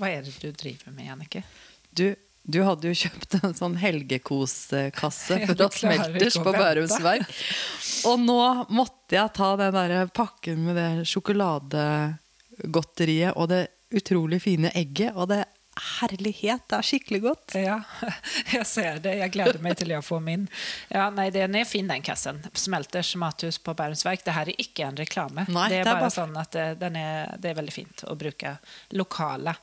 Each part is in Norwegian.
Hva er det du driver med, Jannicke? Du, du hadde jo kjøpt en sånn helgekoskasse fra Smelters på. Bærums Verk. Og nå måtte jeg ta den der pakken med det sjokoladegodteriet og det utrolig fine egget. Og det herlighet, det er skikkelig godt. Ja, jeg ser det. Jeg gleder meg til å få min. Ja, nei, Den er fin, den kassen. Smelters mathus på Bærumsverk. Det her er ikke en reklame. Nei, det er det er bare, bare- sånn at det, den er, det er veldig fint å bruke lokale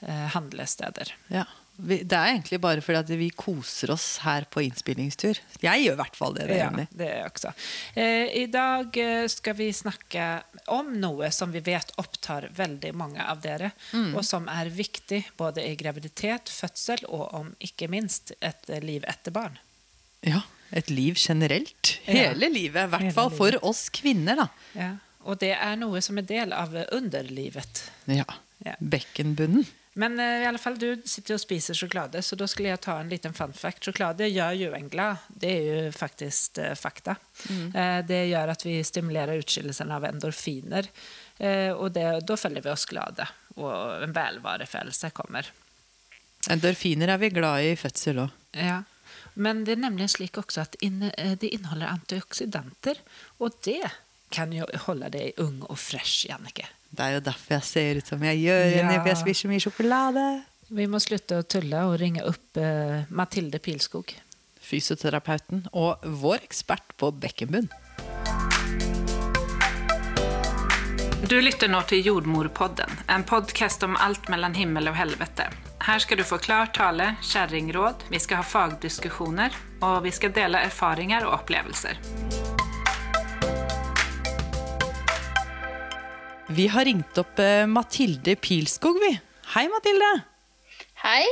eh, handlesteder. Ja. Det er egentlig bare fordi at vi koser oss her på innspillingstur. Jeg gjør i hvert fall det. det Ja, det er jeg også. Eh, I dag eh, skal vi snakke om noe som vi vet opptar veldig mange av dere, Mm. og som er viktig både i graviditet, fødsel og om ikke minst et liv etter barn. Ja, Et liv generelt. Ja. Hele livet. I hvert Hele fall for livet. oss kvinner, da. Ja. Og det er noe som er del av underlivet. Ja. Ja. Bekkenbunnen. Men uh, i alle fall, du sitter og spiser sjokolade, så da skulle jeg ta en liten fun fact. Sjokolade gjør jo en glad. Det er jo faktisk uh, fakta. Eh, det gjør at vi stimulerer utskillelsen av endorfiner. Og det, da føler vi oss glade, og en velvarefølelse kommer. Endorfiner er vi glad i i fødsel òg. Ja. Men det er nemlig slik også at inne, det inneholder antioksidanter, og det kan jo holde deg ung og fresh, Jannicke. Det er jo derfor jeg ser ut som jeg gjør, Ja. For jeg spiser så mye sjokolade. Vi må slutte å tulle og ringe opp uh, Mathilde Pilskog. Fysioterapeuten og vår ekspert på bekkenbunn. Du lytter nå til Jordmorpodden, en podkast om alt mellom himmel og helvete. Her skal du få klar tale, kjerringråd, vi skal ha fagdiskusjoner, og vi skal dele erfaringer og opplevelser. Vi har ringt opp eh, Mathilde Pilskog, vi. Hei, Mathilde. Hei,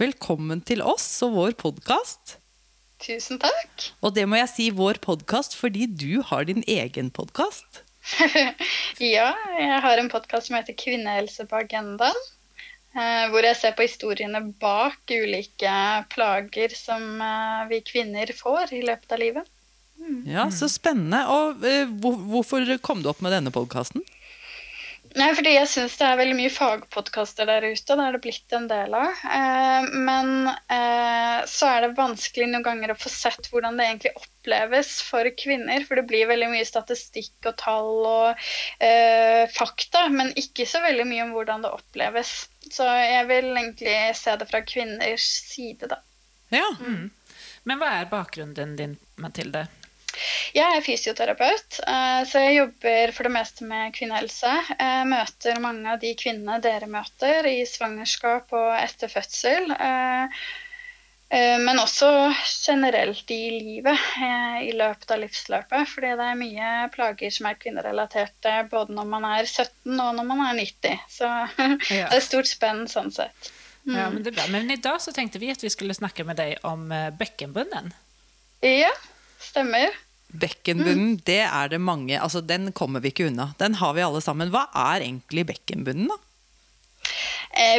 Velkommen til oss og vår podkast. tusen takk. Og det må jeg si vår podkast fordi du har din egen podkast. ja, jeg har en podkast som heter Kvinnehelse på agendaen. eh, Hvor jeg ser på historiene bak ulike plager som eh, vi kvinner får i løpet av livet. Ja, Så spennende. Og hvorfor kom du opp med denne podkasten? Nei, fordi jeg syns det er veldig mye fagpodkaster der ute, det er det blitt en del av. Eh, men eh, så er det vanskelig noen ganger å få sett hvordan det egentlig oppleves for kvinner. For det blir veldig mye statistikk og tall og eh, fakta, men ikke så veldig mye om hvordan det oppleves. Så jeg vil egentlig se det fra kvinners side, da. Ja. Men hva er bakgrunnen din, Mathilde? Jeg er fysioterapeut, eh, så jeg jobber for det meste med kvinnehelse. Jeg møter mange av de kvinnene dere møter i svangerskap og etter fødsel. eh, eh, Men også generelt i livet, i løpet av livsløpet. Fordi det er mye plager som er kvinnerelaterte både når man er 17 og når man er 90. Så det er stort spenn sånn sett. Ja, men, det er bra. men i dag så tenkte vi at vi skulle snakke med deg om bekkenbunnen. Ja, stemmer. Bekkenbunnen, det er det mange Altså, den kommer vi ikke unna. Den har vi alle sammen. Hva er egentlig bekkenbunnen, da?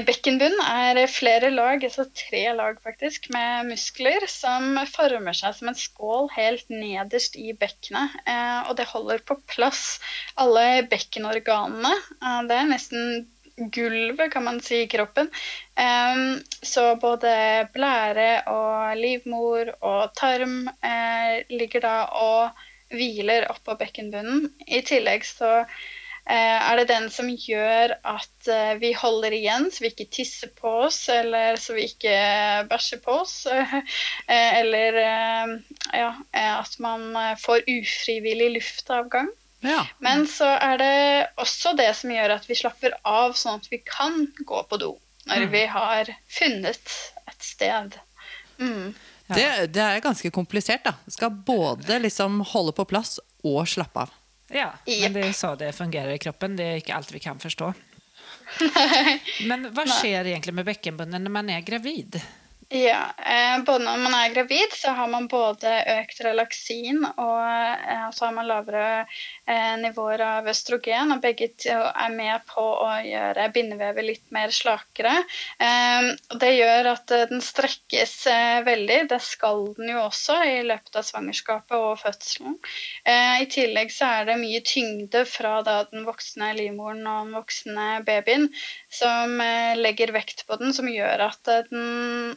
Bekkenbunnen er flere lag, altså tre lag faktisk, med muskler som former seg som en skål helt nederst i bekkenet. Eh, og det holder på plass alle bekkenorganene. Eh, det er nesten gulvet, kan man si, i kroppen. Um, så både blære og livmor og tarm uh, ligger da og hviler oppå bekkenbunnen. I tillegg så uh, er det den som gjør at uh, vi holder igjen, så vi ikke tisser på oss, eller så vi ikke bæsjer på oss. eller ja, at man får ufrivillig luftavgang. Ja. Men så er det også det som gjør at vi slapper av, sånn at vi kan gå på do når vi har funnet et sted. Mm. Det, det er ganske komplisert, da. Skal både liksom holde på plass og slappe av. Ja, men det er så det fungerer i kroppen. Det er ikke alt vi kan forstå. Men hva skjer egentlig med bekkenbunnen når man er gravid? Ja, eh, både når man er gravid, så har man både økt relaksin og eh, så har man lavere eh, nivåer av østrogen. Og begge er med på å gjøre bindevevet litt mer slakere. Det gjør at den strekkes veldig. Det skal den jo også i løpet av svangerskapet og fødselen. I tillegg så er det mye tyngde fra den voksne livmoren og den voksne babyen som legger vekt på den, som gjør at den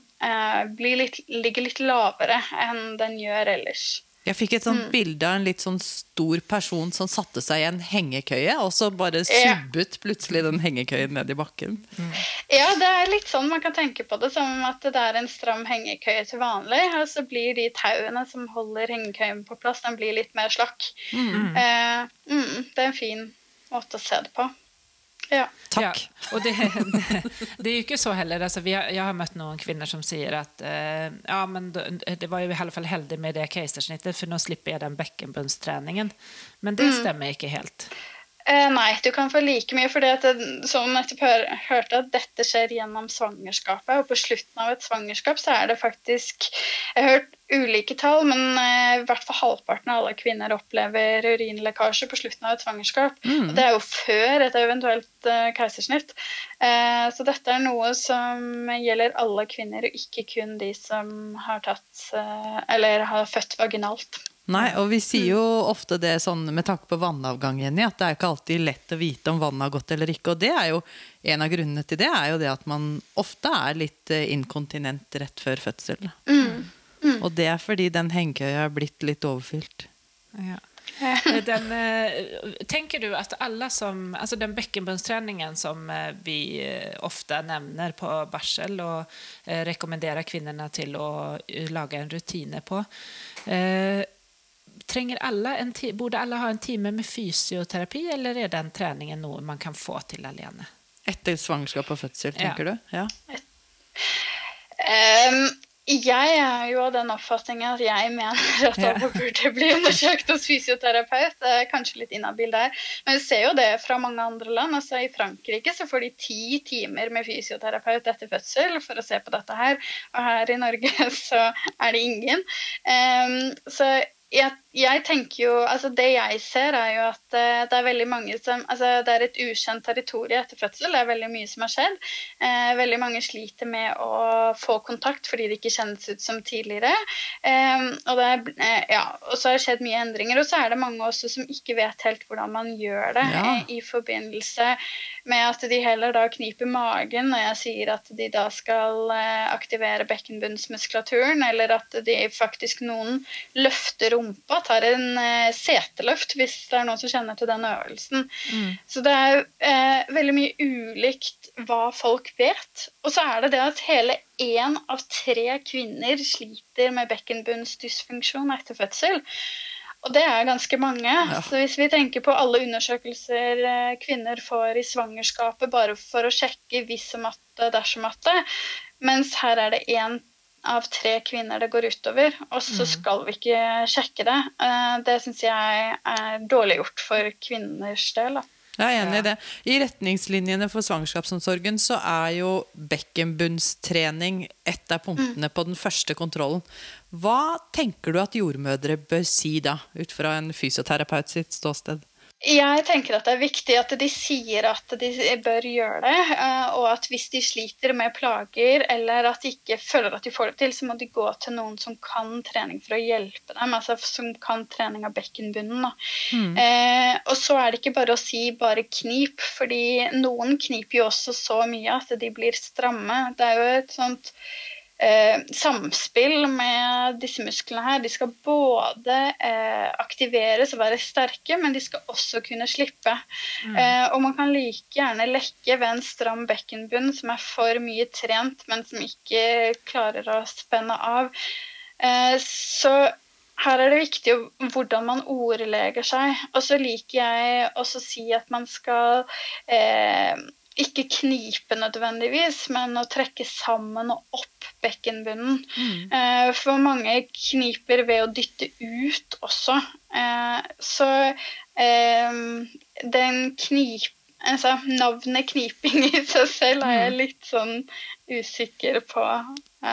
litt, ligger litt lavere enn den gjør ellers. Jeg fikk et sånt mm. bilde av en litt sånn stor person som satte seg i en hengekøye, og så bare subbet plutselig den hengekøyen ned i bakken. Mm. Ja, det er litt sånn man kan tenke på det, som at det er en stram hengekøye til vanlig. Og så blir de tauene som holder hengekøyen på plass, den blir litt mer slakk. Mm. Eh, mm, det er en fin måte å se det på. Ja. Takk. Ja, og det, det, det, er jo ikke så heller. Altså, har, jeg har møtt noen kvinner som sier at eh, ja, men det var jo i alle fall heldig med det keisersnittet, for nå slipper jeg den bekkenbunnstreningen. Men det mm. stemmer ikke helt. Eh, nei, du kan få like mye. for som nettopp hør, hørte, at dette skjer gjennom svangerskapet. Og på slutten av et svangerskap så er det faktisk Jeg har hørt ulike tall, men eh, i hvert fall halvparten av alle kvinner opplever urinlekkasje på slutten av et svangerskap. Mm. Og det er jo før et eventuelt eh, keisersnitt. Eh, så dette er noe som gjelder alle kvinner, og ikke kun de som har tatt eh, Eller har født vaginalt. Nei, og vi sier jo ofte det sånn med takk på vannavgang, Jenny, at det er ikke alltid lett å vite om vannet har gått eller ikke. Og det er jo en av grunnene til det er jo det at man ofte er litt eh, inkontinent rett før fødsel. Mm. Mm. Og det er fordi den hengekøya er blitt litt overfylt. Ja. Eh, den, eh, tenker du at alle som altså Den bekkenbunnstreningen som vi ofte nevner på barsel, og rekommenderer kvinnene til å lage en rutine på trenger alle en borde alle ha en time med fysioterapi, eller er den treningen noe man kan få til alene? Etter svangerskap og fødsel, tenker ja. du? Ja. Um, jeg er jo av den oppfatningen at jeg mener at alle burde bli undersøkt hos fysioterapeut. Det er kanskje litt inhabil der. Men vi ser jo det fra mange andre land. Altså I Frankrike så får de ti timer med fysioterapeut etter fødsel for å se på dette her. Og her i Norge så er det ingen. Um, så jeg, jeg, tenker jo Altså, det jeg ser, er jo at uh, det er veldig mange som Altså, det er et ukjent territorium etter fødsel. Det er veldig mye som har skjedd. Uh, veldig mange sliter med å få kontakt fordi det ikke kjennes ut som tidligere. Uh, og, det er, ja, og så har det skjedd mye endringer. Og så er det mange også som ikke vet helt hvordan man gjør det ja. i forbindelse med at de heller da kniper magen når jeg sier at de da skal aktivere bekkenbunnsmuskulaturen, eller at de faktisk noen løfter rumpa, tar en eh, seteløft, hvis det er noen som kjenner til den øvelsen. Mm. Så det er eh, veldig mye ulikt hva folk vet. Og så er det det at hele én av tre kvinner sliter med bekkenbunnsdysfunksjon etter fødsel. Og det er ganske mange. Ja. Så hvis vi tenker på alle undersøkelser eh, kvinner får i svangerskapet bare for å sjekke hvis og matte dersom matte, mens her er det én av tre kvinner det går utover, og så mm. skal vi ikke sjekke det. Eh, det syns jeg er dårlig gjort for kvinners del. Jeg er enig i det. I retningslinjene for svangerskapsomsorgen så er jo bekkenbunnstrening et av punktene mm. på den første kontrollen. Hva tenker du at jordmødre bør si da, ut fra en fysioterapeut sitt ståsted? Jeg tenker at det er viktig at de sier at de bør gjøre det. Eh, og at hvis de sliter med plager eller at de ikke føler at de får det til, så må de gå til noen som kan trening for å hjelpe dem. altså Som kan trening av bekkenbunnen. Mm. Eh, og så er det ikke bare å si 'bare knip', fordi noen kniper jo også så mye at de blir stramme. Det er jo et sånt eh, samspill med disse musklene her. De skal både eh, aktiveres og være sterke, men de skal også kunne slippe. Mm. Eh, og man kan like gjerne lekke ved en stram bekkenbunn som er for mye trent, men som ikke klarer å spenne av. Eh, så her er det viktig hvordan man ordlegger seg. Og så liker jeg også å si at man skal eh, ikke knipe nødvendigvis, men å trekke sammen og opp bekkenbunnen. Mm. Eh, for mange kniper ved å dytte ut også. Eh, så eh, den knip... Altså, navnet kniping i seg selv er jeg mm. litt sånn usikker på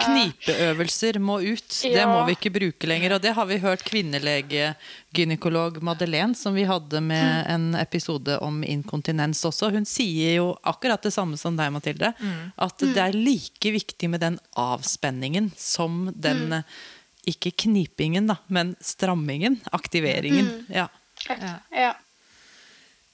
Knipeøvelser må ut. Det må vi ikke bruke lenger. Og det har vi hørt kvinnelegegynekolog Madeleine, som vi hadde med en episode om inkontinens også. Hun sier jo akkurat det samme som deg, Mathilde. At det er like viktig med den avspenningen som den Ikke knipingen, da, men strammingen. Aktiveringen. Ja. Ja. Ja.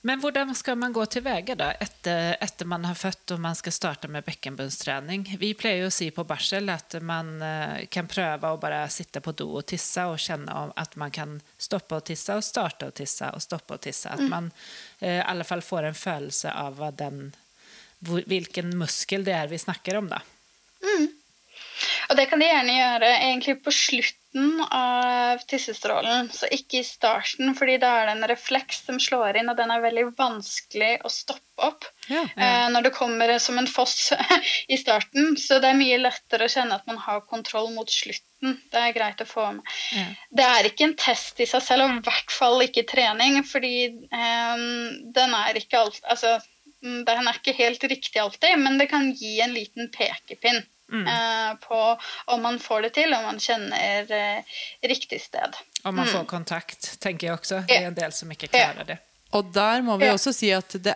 Men hvordan skal man gå til veie da, etter, etter man har født og man skal starte med bekkenbunnstrening? Vi pleier jo å si på barsel at man eh, kan prøve å bare sitte på do og tisse og kjenne at man kan stoppe å tisse og starte å tisse og stoppe å tisse. At man eh, i alle fall får en følelse av den, hvilken muskel det er vi snakker om. da. Og det kan de gjerne gjøre egentlig på slutten av tissestrålen, så ikke i starten, fordi da er det en refleks som slår inn, og den er veldig vanskelig å stoppe opp Ja. ja. når det kommer som en foss i starten. Så det er mye lettere å kjenne at man har kontroll mot slutten. Det er greit å få med. Ja. Det er ikke en test i seg selv, og i hvert fall ikke trening, fordi um, den er ikke alt, altså, mm, den er ikke helt riktig alltid, men det kan gi en liten pekepinn eh, på om man får det til, om man kjenner eh, riktig sted. Om man får kontakt, tenker jeg også. Det er en del som ikke klarer det. Og der må vi Ja. også si at det,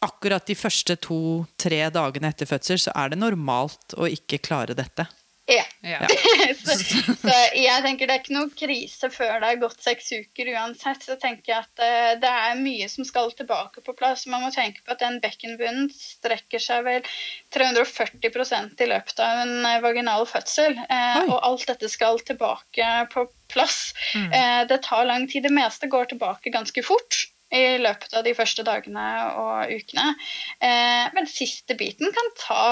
akkurat de første to-tre dagene etter fødsel, så er det normalt å ikke klare dette. Ja. Ja. så, så jeg tenker det er ikke noe krise før det er gått seks uker uansett. Så tenker jeg at uh, det er mye som skal tilbake på plass. Man må tenke på at den bekkenbunnen strekker seg vel 340 i løpet av en eh, vaginal fødsel. Uh, og alt dette skal tilbake på plass. Eh, det tar lang tid. Det meste går tilbake ganske fort. I løpet av de første dagene og ukene. Eh, men siste biten kan ta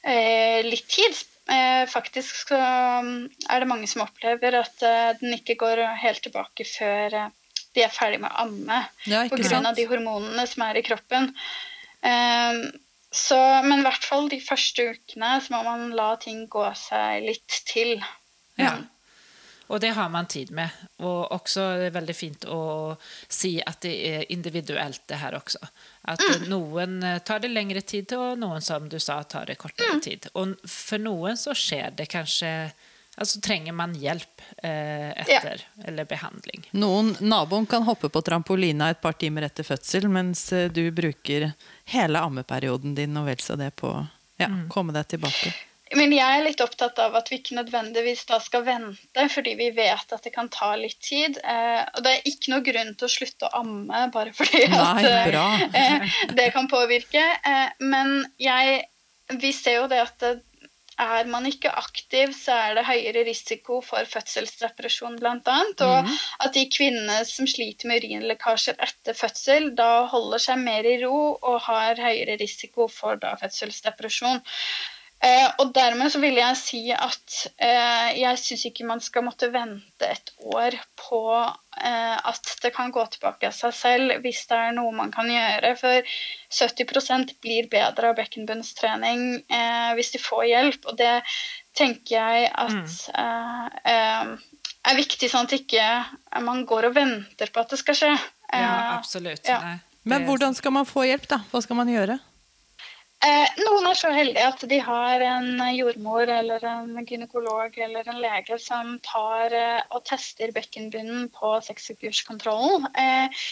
eh, litt tid. Eh, faktisk så mm, er det mange som opplever at eh, den ikke går helt tilbake før eh, de er ferdig med å amme. Ja, Pga. de hormonene som er i kroppen. Så, men i hvert fall de første ukene så må man la ting gå seg litt til. Ja. Og det har man tid med. Og også er det veldig fint å si at det er individuelt, det her også. At noen eh, tar det lengre tid til, og noen, som du sa, tar det kortere tid. Og for noen så skjer det kanskje Altså trenger man hjelp eh, etter, eller behandling. Noen, naboen kan hoppe på trampolina et par timer etter fødsel, mens eh, du bruker hele ammeperioden din og vel så det på å ja, komme deg tilbake. Men jeg er litt opptatt av at vi ikke nødvendigvis da skal vente, fordi vi vet at det kan ta litt tid. Eh, og det er ikke noe grunn til å slutte å amme bare fordi Nei, at eh, det kan påvirke. Eh, men jeg, vi ser jo det at eh, er man ikke aktiv, så er det høyere risiko for fødselsdepresjon bl.a. Og at de kvinnene som sliter med urinlekkasjer etter fødsel, da holder seg mer i ro og har høyere risiko for da fødselsdepresjon. Eh, og dermed så vil jeg si at eh, jeg syns ikke man skal måtte vente et år på eh, at det kan gå tilbake av seg selv, hvis det er noe man kan gjøre. For 70% blir bedre av bekkenbunnstrening eh, hvis de får hjelp. Og det tenker jeg at eh, eh, er viktig, sånn at ikke man går og venter på at det skal skje. Ja, absolutt. ja. Nei, Men hvordan skal man få hjelp, da? Hva skal man gjøre? Eh, noen er så heldige at de har en jordmor eller en gynekolog eller en lege som tar eh, og tester bekkenbunnen på seksukerskontrollen. Eh,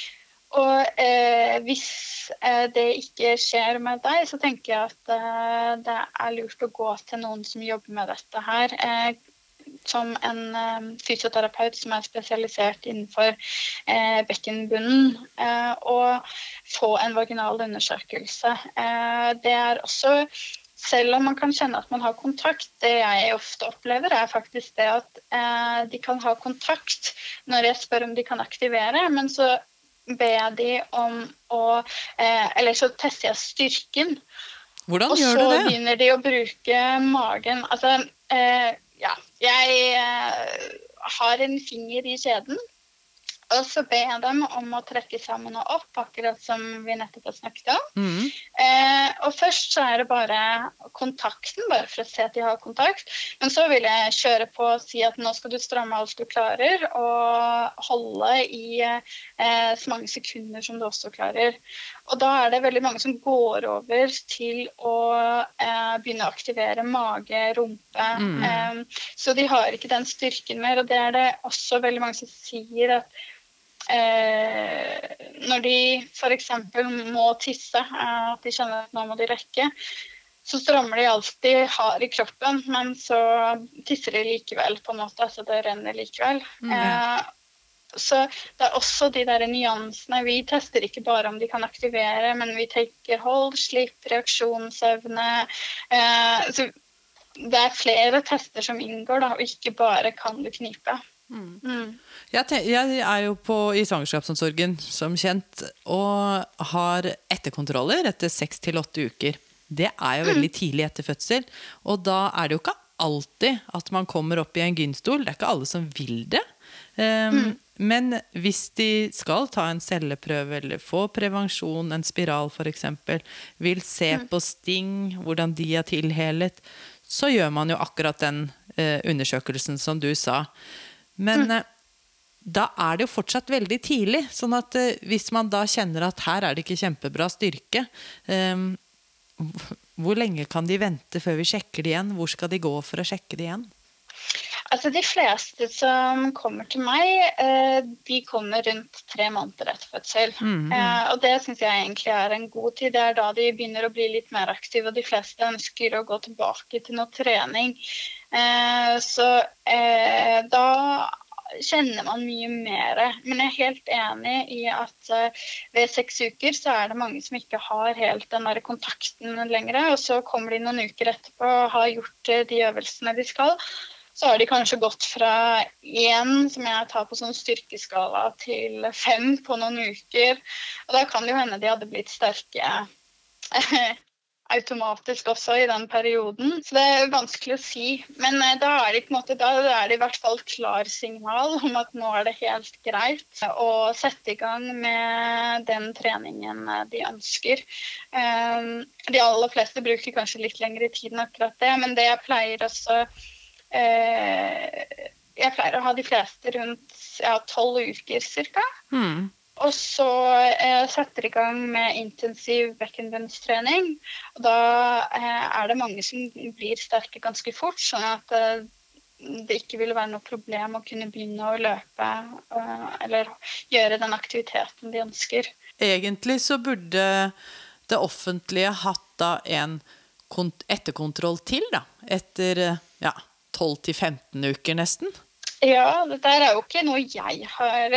og hvis det ikke skjer med deg, så tenker jeg at det er lurt å gå til noen som jobber med dette her. Som en eh, fysioterapeut som er spesialisert innenfor eh, bekkenbunnen, eh, og få en vaginal undersøkelse. Eh, det er også selv om man kan kjenne at man har kontakt, det jeg ofte opplever, er faktisk det at eh, de kan ha kontakt når jeg spør om de kan aktivere, men så ber jeg de om å eh, Eller så tester jeg styrken. Hvordan Og gjør du det? Og så begynner de å bruke magen. Altså, eh, ja. Jeg eh, har en finger i kjeden. Og så ber jeg dem om å trekke sammen og opp, akkurat som vi nettopp har snakket om. Mm. Eh, og først så er det bare kontakten, bare for å se at de har kontakt. Men så vil jeg kjøre på og si at nå skal du stramme alt du klarer, og holde i eh, så mange sekunder som du også klarer. Og da er det veldig mange som går over til å eh, begynne å aktivere mage, rumpe. Mm. Eh, så de har ikke den styrken mer. Og det er det også veldig mange som sier at Eh, når de f.eks. må tisse, eh, at de kjenner at nå må de rekke, så strammer de alltid hard i kroppen, men så tisser de likevel, på en måte. Så det renner likevel. Mm. Eh, så det er også de der nyansene. Vi tester ikke bare om de kan aktivere, men vi tenker hold, slipp, reaksjonsevne. Eh, så det er flere tester som inngår, da, og ikke bare kan du knipe. Mm. Mm. Jeg, jeg, er jo på, i svangerskapsomsorgen som kjent og har etterkontroller etter seks til åtte uker. Det er jo veldig tidlig etter fødsel, og da er det jo ikke alltid at man kommer opp i en gynstol. Det er ikke alle som vil det. Um, mm. Men hvis de skal ta en celleprøve eller få prevensjon, en spiral f.eks., vil se mm. på sting, hvordan de er tilhelet, så gjør man jo akkurat den uh, undersøkelsen som du sa. Men mm. Eh, da er det jo fortsatt veldig tidlig. sånn at uh, hvis man da kjenner at her er det ikke kjempebra styrke, um, hvor lenge kan de vente før vi sjekker det igjen? Hvor skal de gå for å sjekke det igjen? Altså De fleste som kommer til meg, uh, de kommer rundt tre måneder etter fødsel. Mm, mm. Og det syns jeg egentlig er en god tid. Det er da de begynner å bli litt mer aktive, og de fleste ønsker å gå tilbake til noe trening. Eh, så eh, da kjenner man mye mer. Men jeg er helt enig i at eh, ved seks uker så er det mange som ikke har helt den der kontakten lenger. Og så kommer de noen uker etterpå og har gjort de øvelsene de skal. Så har de kanskje gått fra én, som jeg tar på sånn styrkeskala, til fem på noen uker. Og da kan det jo hende de hadde blitt sterke automatisk også i den perioden. Så det er vanskelig å si. Men eh, da er det, måte, da er det i hvert fall klarsignal om at nå er det helt greit å sette i gang med den treningen eh, de ønsker. De aller fleste bruker kanskje litt lengre tid enn akkurat det, men det jeg pleier også Jeg pleier å ha de fleste rundt tolv ja, uker ca. Mm. Og så eh, setter i gang med intensiv bekkenbunnstrening. Og da eh, er det mange som blir sterke ganske fort, sånn at eh, det ikke vil være noe problem å kunne begynne å løpe eh, eller gjøre den aktiviteten de ønsker. Egentlig så burde det offentlige hatt da en etterkontroll til, da. Etter ja, 12-15 uker, nesten. Ja, dette er jo ikke noe jeg har,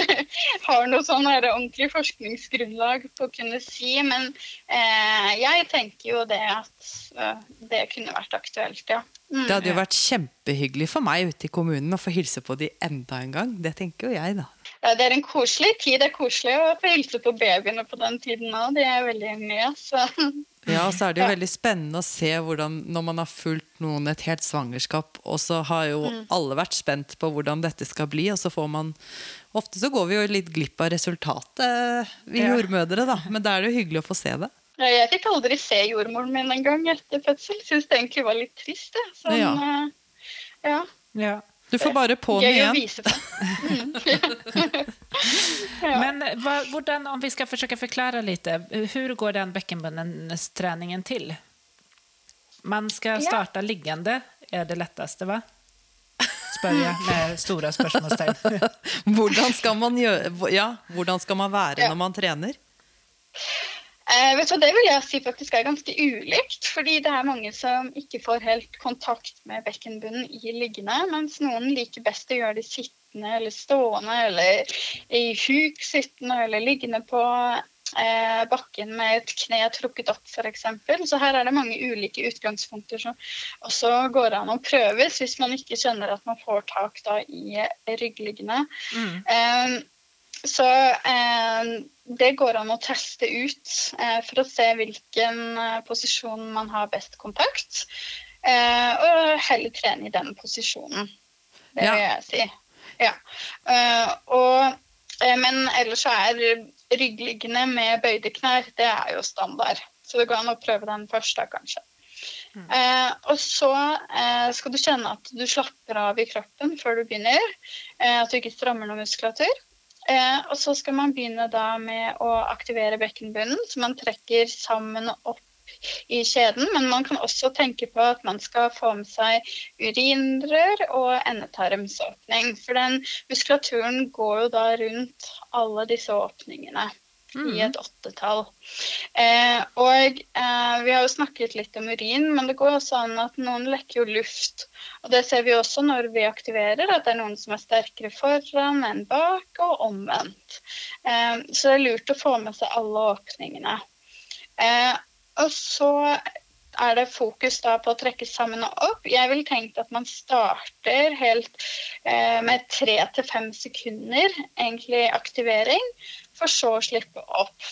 har noe sånn ordentlig forskningsgrunnlag på å kunne si. Men eh, jeg tenker jo det at uh, det kunne vært aktuelt, ja. Mm. Det hadde jo vært kjempehyggelig for meg ute i kommunen å få hilse på de enda en gang. Det tenker jo jeg, da. Ja, det er en koselig tid. Det er koselig å få hilse på babyene på den tiden òg. De er veldig mye, så Ja, og så er det jo veldig spennende å se hvordan når man har fulgt noen et helt svangerskap, og så har jo mm. alle vært spent på hvordan dette skal bli, og så får man Ofte så går vi jo litt glipp av resultatet, vi ja. jordmødre, da. Men da er det jo hyggelig å få se det. Ja, jeg fikk aldri se jordmoren min en gang etter fødsel. Syns det egentlig var litt trist, det. Sånn, ja. Uh, ja. ja. Du får bare på den igjen. ja. Men hva, hvordan, om vi skal forsøke å forklare litt, hvordan går den bekkenbunnstreningen til? Man skal starte ja. liggende, er det letteste, va? Spør jeg med store spørsmålstegn. hvordan, skal man gjøre, ja, hvordan skal man være når man trener? Eh, vet du, det vil jeg si faktisk er ganske ulikt. fordi det er mange som ikke får helt kontakt med bekkenbunnen i liggende, mens noen liker best å gjøre det sittende eller stående eller i huk sittende eller liggende på eh, bakken med et kne trukket opp f.eks. Så her er det mange ulike utgangspunkter som også går an å prøves hvis man ikke kjenner at man får tak da, i ryggliggende. Mm. Eh, så eh, det går an å teste ut eh, for å se hvilken eh, posisjon man har best kontakt. Eh, og heller trene i den posisjonen. Det vil jeg si. Ja. Eh, og, eh, men ellers så er ryggliggende med bøyde knær, det er jo standard. Så det går an å prøve den først, da, kanskje. Eh, og så eh, skal du kjenne at du slapper av i kroppen før du begynner. Eh, at du ikke strammer noe muskulatur. Eh, og så skal man begynne da med å aktivere bekkenbunnen, så man trekker sammen opp i kjeden. Men man kan også tenke på at man skal få med seg urinrør og endetarmsåpning. For den muskulaturen går jo da rundt alle disse åpningene i et åttetall. Eh, og eh, vi har jo snakket litt om urin, men det går også an at noen lekker jo luft. Og det ser vi også når vi aktiverer, at det er noen som er sterkere foran enn bak, og omvendt. Eh, så det er lurt å få med seg alle åpningene. Eh, og så er det fokus da på å trekke sammen og opp. Jeg vil tenke at man starter helt eh, med tre til fem sekunder egentlig aktivering, for så å slippe opp.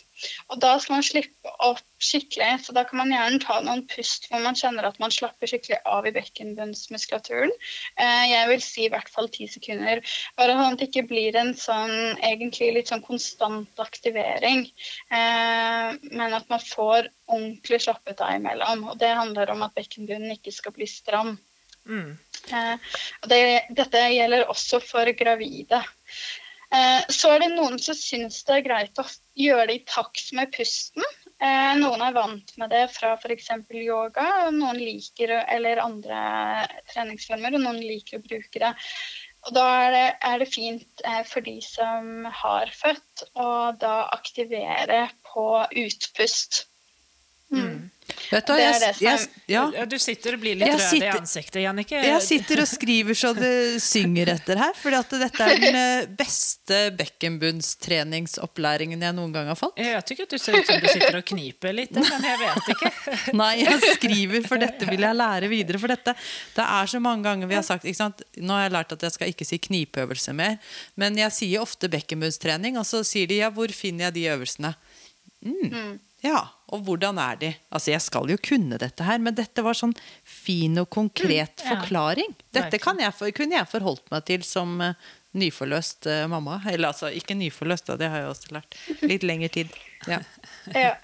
Og da skal man slippe opp skikkelig, så da kan man gjerne ta noen pust hvor man kjenner at man slapper skikkelig av i bekkenbunnsmuskulaturen. Eh, jeg vil si i hvert fall ti sekunder, bare sånn at det ikke blir en sånn egentlig litt sånn konstant aktivering, eh, men at man får ordentlig slappet av imellom. Og det handler om at bekkenbunnen ikke skal bli stram. Mm. Eh, det, dette gjelder også for gravide. Eh, så er det noen som syns det er greit å gjøre det i takt med pusten. Eh, noen er vant med det fra f.eks. yoga, og noen liker eller andre treningsformer, og noen liker å bruke det. Og da er det, er det fint eh, for de som har født, å da aktivere på utpust. Mm. Vet du, Det er jeg, det som jeg, ja. Ja, du sitter og blir litt Jeg rød i ansiktet, Jannicke. Jeg sitter og skriver så det synger etter her, at dette er den eh, beste bekkenbunnstreningsopplæringen jeg noen gang har fått. Jeg tycker at du ser ut som du sitter og kniper litt, men jeg vet ikke. Nei, jeg skriver, for dette vil jeg lære videre. For dette, det er så mange ganger vi har sagt ikke sant? Nå har jeg lært at jeg skal ikke si knipeøvelse mer, men jeg sier ofte bekkenbunnstrening, og så sier de ja, hvor finner jeg de øvelsene? Mm. Ja, og hvordan er de? Altså, jeg skal jo kunne dette her, men dette var sånn fin og konkret ja. forklaring. Dette kan jeg, for- kunne jeg forholdt meg til som uh, nyforløst uh, mamma. Eller altså, ikke nyforløst, da, det har jeg også lært. Litt lengre tid. Ja. Ja.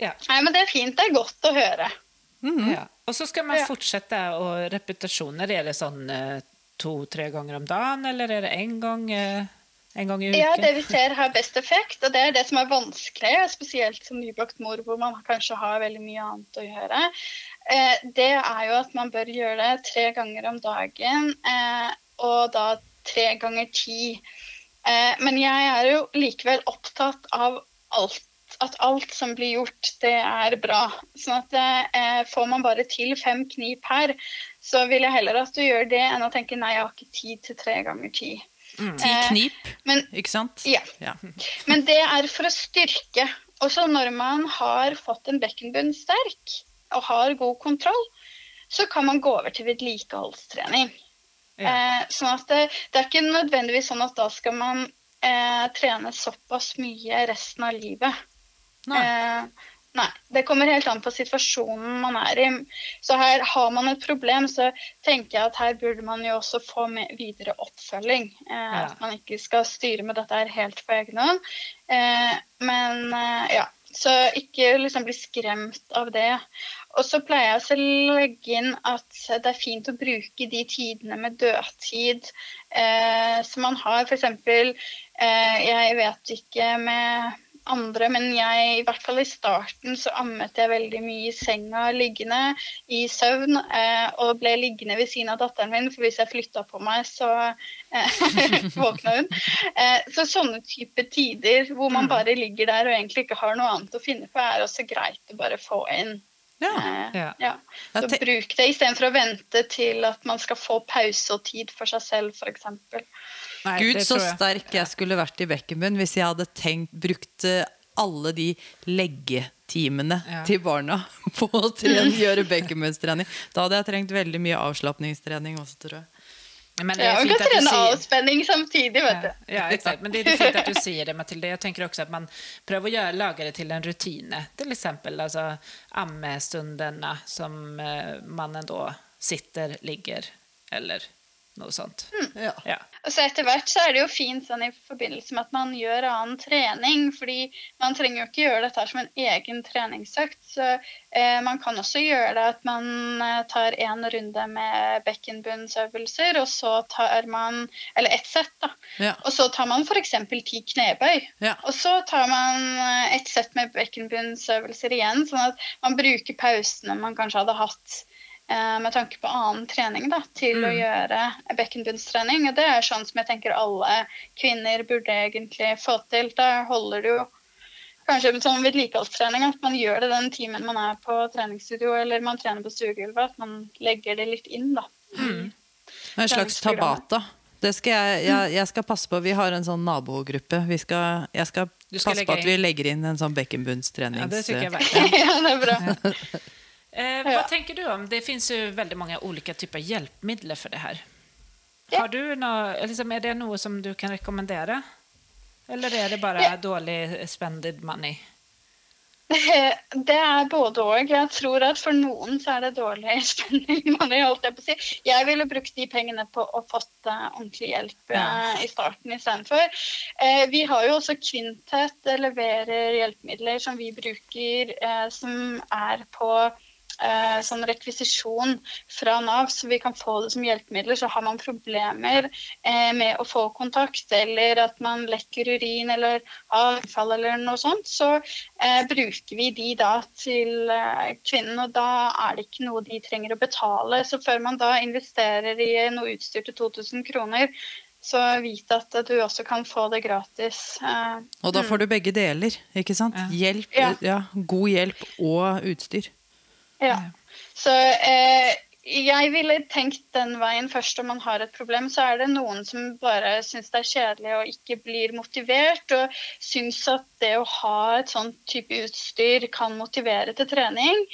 Ja. Nei, men det er fint. Det er godt å høre. Ja. Og så skal man Ja. fortsette og repetasjoner. Er det sånn uh, to-tre ganger om dagen, eller er det én gang, eh, en gang i uken? Ja, det vi ser har best effekt, og det er det som er vanskelig, spesielt som nybakt mor, hvor man kanskje har veldig mye annet å gjøre. Eh, det er jo at man bør gjøre det tre ganger om dagen, eh, og da tre ganger ti. Eh, men jeg er jo likevel opptatt av alt. At alt som blir gjort, det er bra. Sånn at eh, får man bare til fem knip her, så vil jeg heller at du gjør det, enn å tenke nei, jeg har ikke tid til tre ganger ti. Ti Eh, knip, Men ikke sant? ja. Ja. Men det er for å styrke. Også når man har fått en bekkenbunn sterk og har god kontroll, så kan man gå over til vedlikeholdstrening. Ja. Eh, sånn at det, det er ikke nødvendigvis sånn at da skal man eh, trene såpass mye resten av livet. Eh, nei. Det kommer helt an på situasjonen man er i. Så her har man et problem, så tenker jeg at her burde man jo også få med videre oppfølging. Eh, Ja. At man ikke skal styre med dette her helt på egen hånd. Eh, men eh, ja. Så ikke liksom bli skremt av det. Og så pleier jeg å legge inn at det er fint å bruke de tidene med dødtid eh, som man har. F.eks. Eh, jeg vet ikke med andre, men jeg, i hvert fall i starten så ammet jeg veldig mye i senga liggende i søvn, eh, og ble liggende ved siden av datteren min, for hvis jeg flytta på meg, så eh, våkna hun. Eh, så sånne type tider hvor man bare ligger der og egentlig ikke har noe annet å finne på, er også greit å bare få inn. Ja. Eh, ja. Ja, Så bruk det istedenfor å vente til at man skal få pause og tid for seg selv, f.eks. Nei, Gud, så jeg. sterk jeg skulle vært i bekkenbunn hvis jeg hadde tenkt, brukt eh, alle de leggetimene Ja. til barna på å trene, gjøre bekkenbunnstrening. Da hadde jeg trengt veldig mye avslapningstrening også, tror jeg. Men det Ja, og man fint kan at trene sier avspenning samtidig, vet Ja, du. ja, exakt. Men det er fint at du sier det, Mathilde. Jeg tenker også at man prøver å gjøre, lage det til en rutine. Til eksempel altså, ammestundene som eh, mannen da sitter, ligger eller Noe sånt. Ja. Ja. Og så etter hvert så er det jo fint sånn i forbindelse med at man gjør annen trening, fordi man trenger jo ikke gjøre dette som en egen treningsøkt. Så eh, man kan også gjøre det at man eh, tar en runde med bekkenbunnsøvelser, og så tar man Eller ett sett, da. Ja. Og så tar man f.eks. ti knebøy. Ja. Og så tar man ett et sett med bekkenbunnsøvelser igjen, sånn at man bruker pausene man kanskje hadde hatt eh, med tanke på annen trening, da, til å gjøre bekkenbunnstrening. Og det er sånn som jeg tenker alle kvinner burde egentlig få til. Da holder det jo kanskje med sånn vedlikeholdstrening at man gjør det den timen man er på treningsstudio eller man trener på stuegulvet, at man legger det litt inn, da. En slags tabata. Det skal jeg, jeg, jeg skal passe på. Vi har en sånn nabogruppe. Vi skal, jeg skal, skal passe på at vi legger inn en sånn bekkenbunnstrenings... Ja, det tycker jag verkligen. ja, det er bra. Eh, Ja. Vad tänker du om? Det finns ju väldigt många olika typer av hjälpmedel för det här. Ja. Har du noe, liksom, är det noe som du kan rekommendere? Eller er det bare Ja. dårlig spended money? Det er både og. Jeg tror at for noen så er det dårlig spenning. money, holdt Jeg på å si. Jeg ville brukt de pengene på å fått eh, ordentlig hjelp Ja. eh, i starten istedenfor. Uh, vi har jo også Kvintet eh, leverer hjelpemidler som vi bruker, eh, som er på eh, sånn rekvisisjon fra Nav, så vi kan få det som hjelpemidler. Så har man problemer eh, med å få kontakt, eller at man lekker urin eller avfall eller noe sånt, så eh, bruker vi de da til eh, kvinnen. Og da er det ikke noe de trenger å betale. Så før man da investerer i noe utstyr til 2000 kroner, så vit at du også kan få det gratis. Eh, Og da får du begge deler, ikke sant? Ja. Hjelp, Ja. ja, god hjelp og utstyr. Ja. Så eh, jeg ville tenkt den veien først om man har et problem. Så er det noen som bare syns det er kjedelig og ikke blir motivert, og syns at det å ha et sånt type utstyr kan motivere til trening.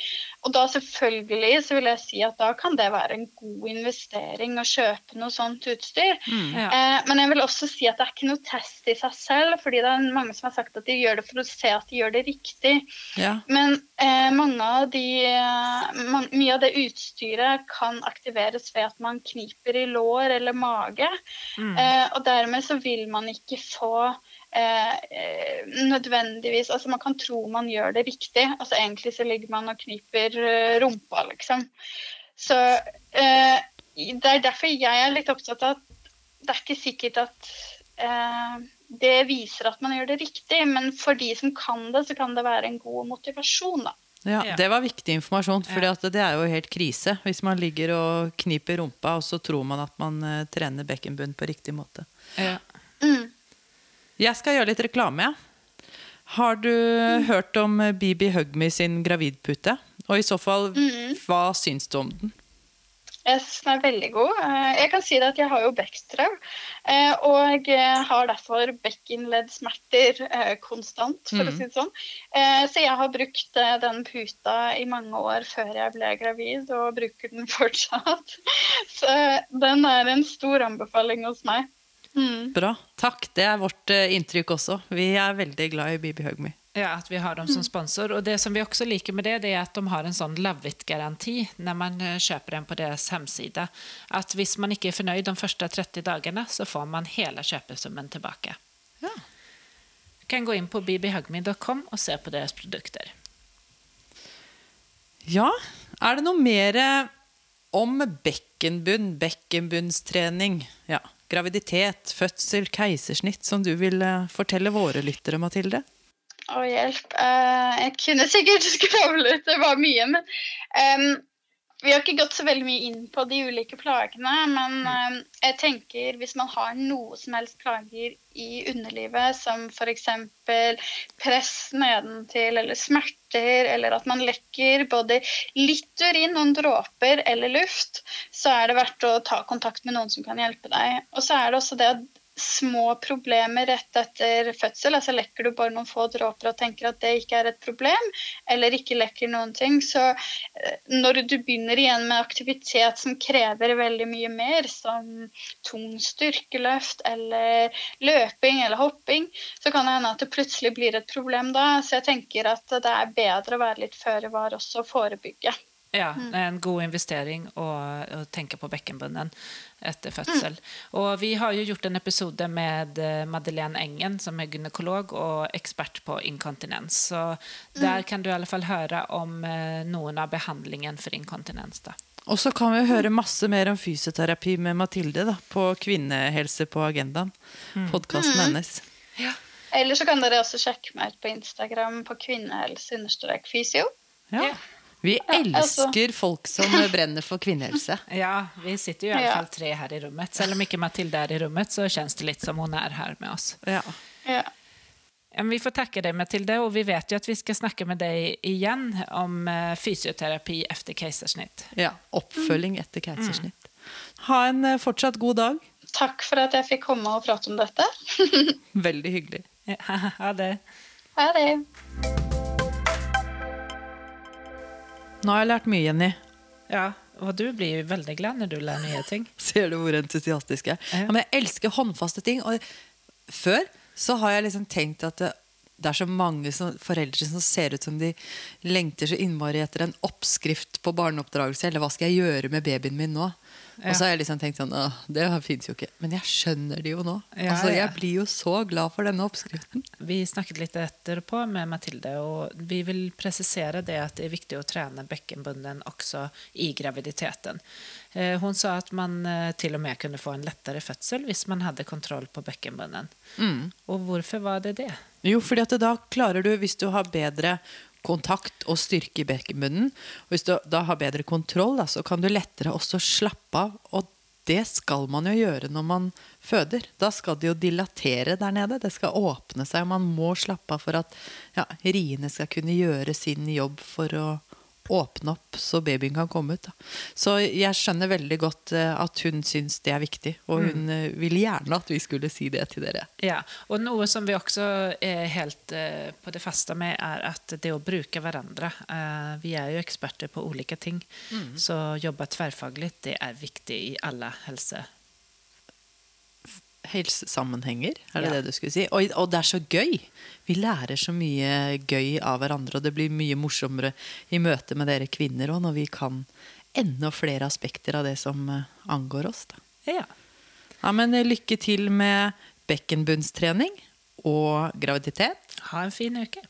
Og da selvfølgelig så vil jeg si at da kan det være en god investering å kjøpe noe sånt utstyr. Ja. Eh, men jeg vil også si at det er ikke noe test i seg selv, fordi det er mange som har sagt at de gjør det for å se at de gjør det riktig. Ja. Men eh, mange av de, eh, man, mye av det utstyret kan aktiveres ved at man kniper i lår eller mage. Mm. Eh, og dermed så vil man ikke få eh, eh, nødvendigvis Altså man kan tro man gjør det riktig. Altså egentlig så ligger man og kniper eh, rumpa, liksom. Så eh, det er derfor jeg er litt opptatt av at det er ikke sikkert at eh, det viser at man gjør det riktig, men for de som kan det, så kan det være en god motivasjon, da. Ja. Det var viktig informasjon, for det er jo helt krise hvis man ligger og kniper rumpa, og så tror man at man eh, trener bekkenbunn på riktig måte. Ja. Mm. Jeg skal gjøre litt reklame, jeg. Har du hørt om Bibi Hugme sin gravidpute? Og i så fall, hva syns du om den? Synes den er veldig god. Eh, Jeg kan si det at jeg har jo bekkestrøm, eh, og har derfor bekkenleddsmerter eh, konstant, for å Mhm. si det sånn. Så jeg har brukt den puta i mange år før jeg ble gravid, og bruker den fortsatt. Så den er en stor anbefaling hos meg. Mm. Bra. Takk. Det er vårt eh, inntrykk også. Vi er veldig glad i Bibi Hugme. Ja, at vi har dem som sponsor. Og Det som vi også liker med det, det er at de har en sånn love it-garanti når man kjøper köper den på deres hemsida. At hvis man ikke er fornøyd de første 30 dagene, så får man hele kjøpesummen tilbake. Ja. Du kan gå inn på bbhugme.com og se på deres produkter. Ja, er det noe mer eh, om bekkenbunn, bekkenbunnstrening, ja, graviditet, fødsel, keisersnitt som du vil eh, fortelle våre lyttere, Mathilde? Å, hjelp. Eh, jeg kunne sikkert skravlet, det var mye, men vi har ikke gått så veldig mye inn på de ulike plagene, men ehm, jeg tenker hvis man har noe som helst plager i underlivet, som f.eks. press nedentil eller smerter, eller at man lekker både litt urin, noen dråper eller luft, så er det verdt å ta kontakt med noen som kan hjelpe deg. Og så er det også det at små problemer rett etter fødsel. altså Lekker du bare noen få dråper og tenker at det ikke er et problem, eller ikke lekker noen ting, så eh, når du begynner igjen med aktivitet som krever veldig mye mer, som tung styrkeløft eller løping eller hopping, så kan det hende at det plutselig blir et problem da. Så jeg tenker at det er bedre å være litt føre var også og forebygge. Ja, det er en god investering å, å tenke på bekkenbunnen etter fødsel. Og vi har jo gjort en episode med eh, Madeleine Engen, som er gynekolog og ekspert på inkontinens. Så der kan du i alle fall høre om eh, noen av behandlingen for inkontinens. da. Og så kan vi høre masse mer om fysioterapi med Mathilde da, på Kvinnehelse på agendaen. Podkasten hennes. Eller så kan dere også sjekke meg ut på Instagram på kvinnehelse-fysio. Ja. Vi altså- elsker folk som brenner for kvinnehelse. Ja, vi sitter jo i alle fall tre her i rommet. Selv om ikke Mathilde er i rommet, så kjennes det litt som hun er her med oss. Ja. Ja. Vi får takke deg, Mathilde, og vi vet jo at vi skal snakke med deg igjen om eh, fysioterapi etter keisersnitt. ja. Oppfølging etter keisersnitt. Ha en eh, fortsatt god dag. Takk for at jeg fikk komme og prate om dette. Veldig hyggelig. Ja, ha det. Ha det. Nå har jeg lært mye, Jenny. Ja, og du blir jo veldig glad når du lærer nye ting. Ser du hvor entusiastisk jeg er? Ja. Ja, men jeg elsker håndfaste ting. Og før så har jeg liksom tenkt at det, det er så mange som, foreldre som ser ut som de lengter så innmari etter en oppskrift på barneoppdragelse. Eller hva skal jeg gjøre med babyen min nå? Ja. Og så har jeg liksom tenkt sånn Åh, det fins jo ikke. Men jeg skjønner det jo nå. Ja, altså, ja. Jeg blir jo så glad for denne oppskriften. Vi snakket litt etterpå med Mathilde, og vi vil presisere det at det er viktig å trene bekkenbunnen også i graviditeten. Eh, Hun sa at man eh, til og med kunne få en lettere fødsel hvis man hadde kontroll på bekkenbunnen. Og hvorfor var det det? Jo, fordi at da klarer du, hvis du har bedre kontakt og styrke i bekkenbunnen, hvis du da har bedre kontroll, da, så kan du lettere også slappe av. Og det skal man jo gjøre når man føder. Da skal det jo dilatere der nede. Det skal åpne seg. Man må slappe av for at ja, riene skal kunne gjøre sin jobb for å åpne opp så babyen kan komme ut. Da. Så jeg skjønner veldig godt eh, at hun syns det er viktig, og hun mm. ville gjerne at vi skulle si det til dere. Ja, og noe som vi også er helt eh, på det faste med, er at det å bruke hverandre eh, Vi er jo eksperter på ulike ting, så jobbe tverrfaglig det er viktig i alle helse... helsesammenhenger, er det Ja. det du skulle si? Og, og det er så gøy! Vi lærer så mye gøy av hverandre, og det blir mye morsommere i møte med dere kvinner òg, når vi kan enda flere aspekter av det som eh, angår oss. Da. Ja. Ja, men eh, lykke til med bekkenbunnstrening og graviditet. Ha en fin uke.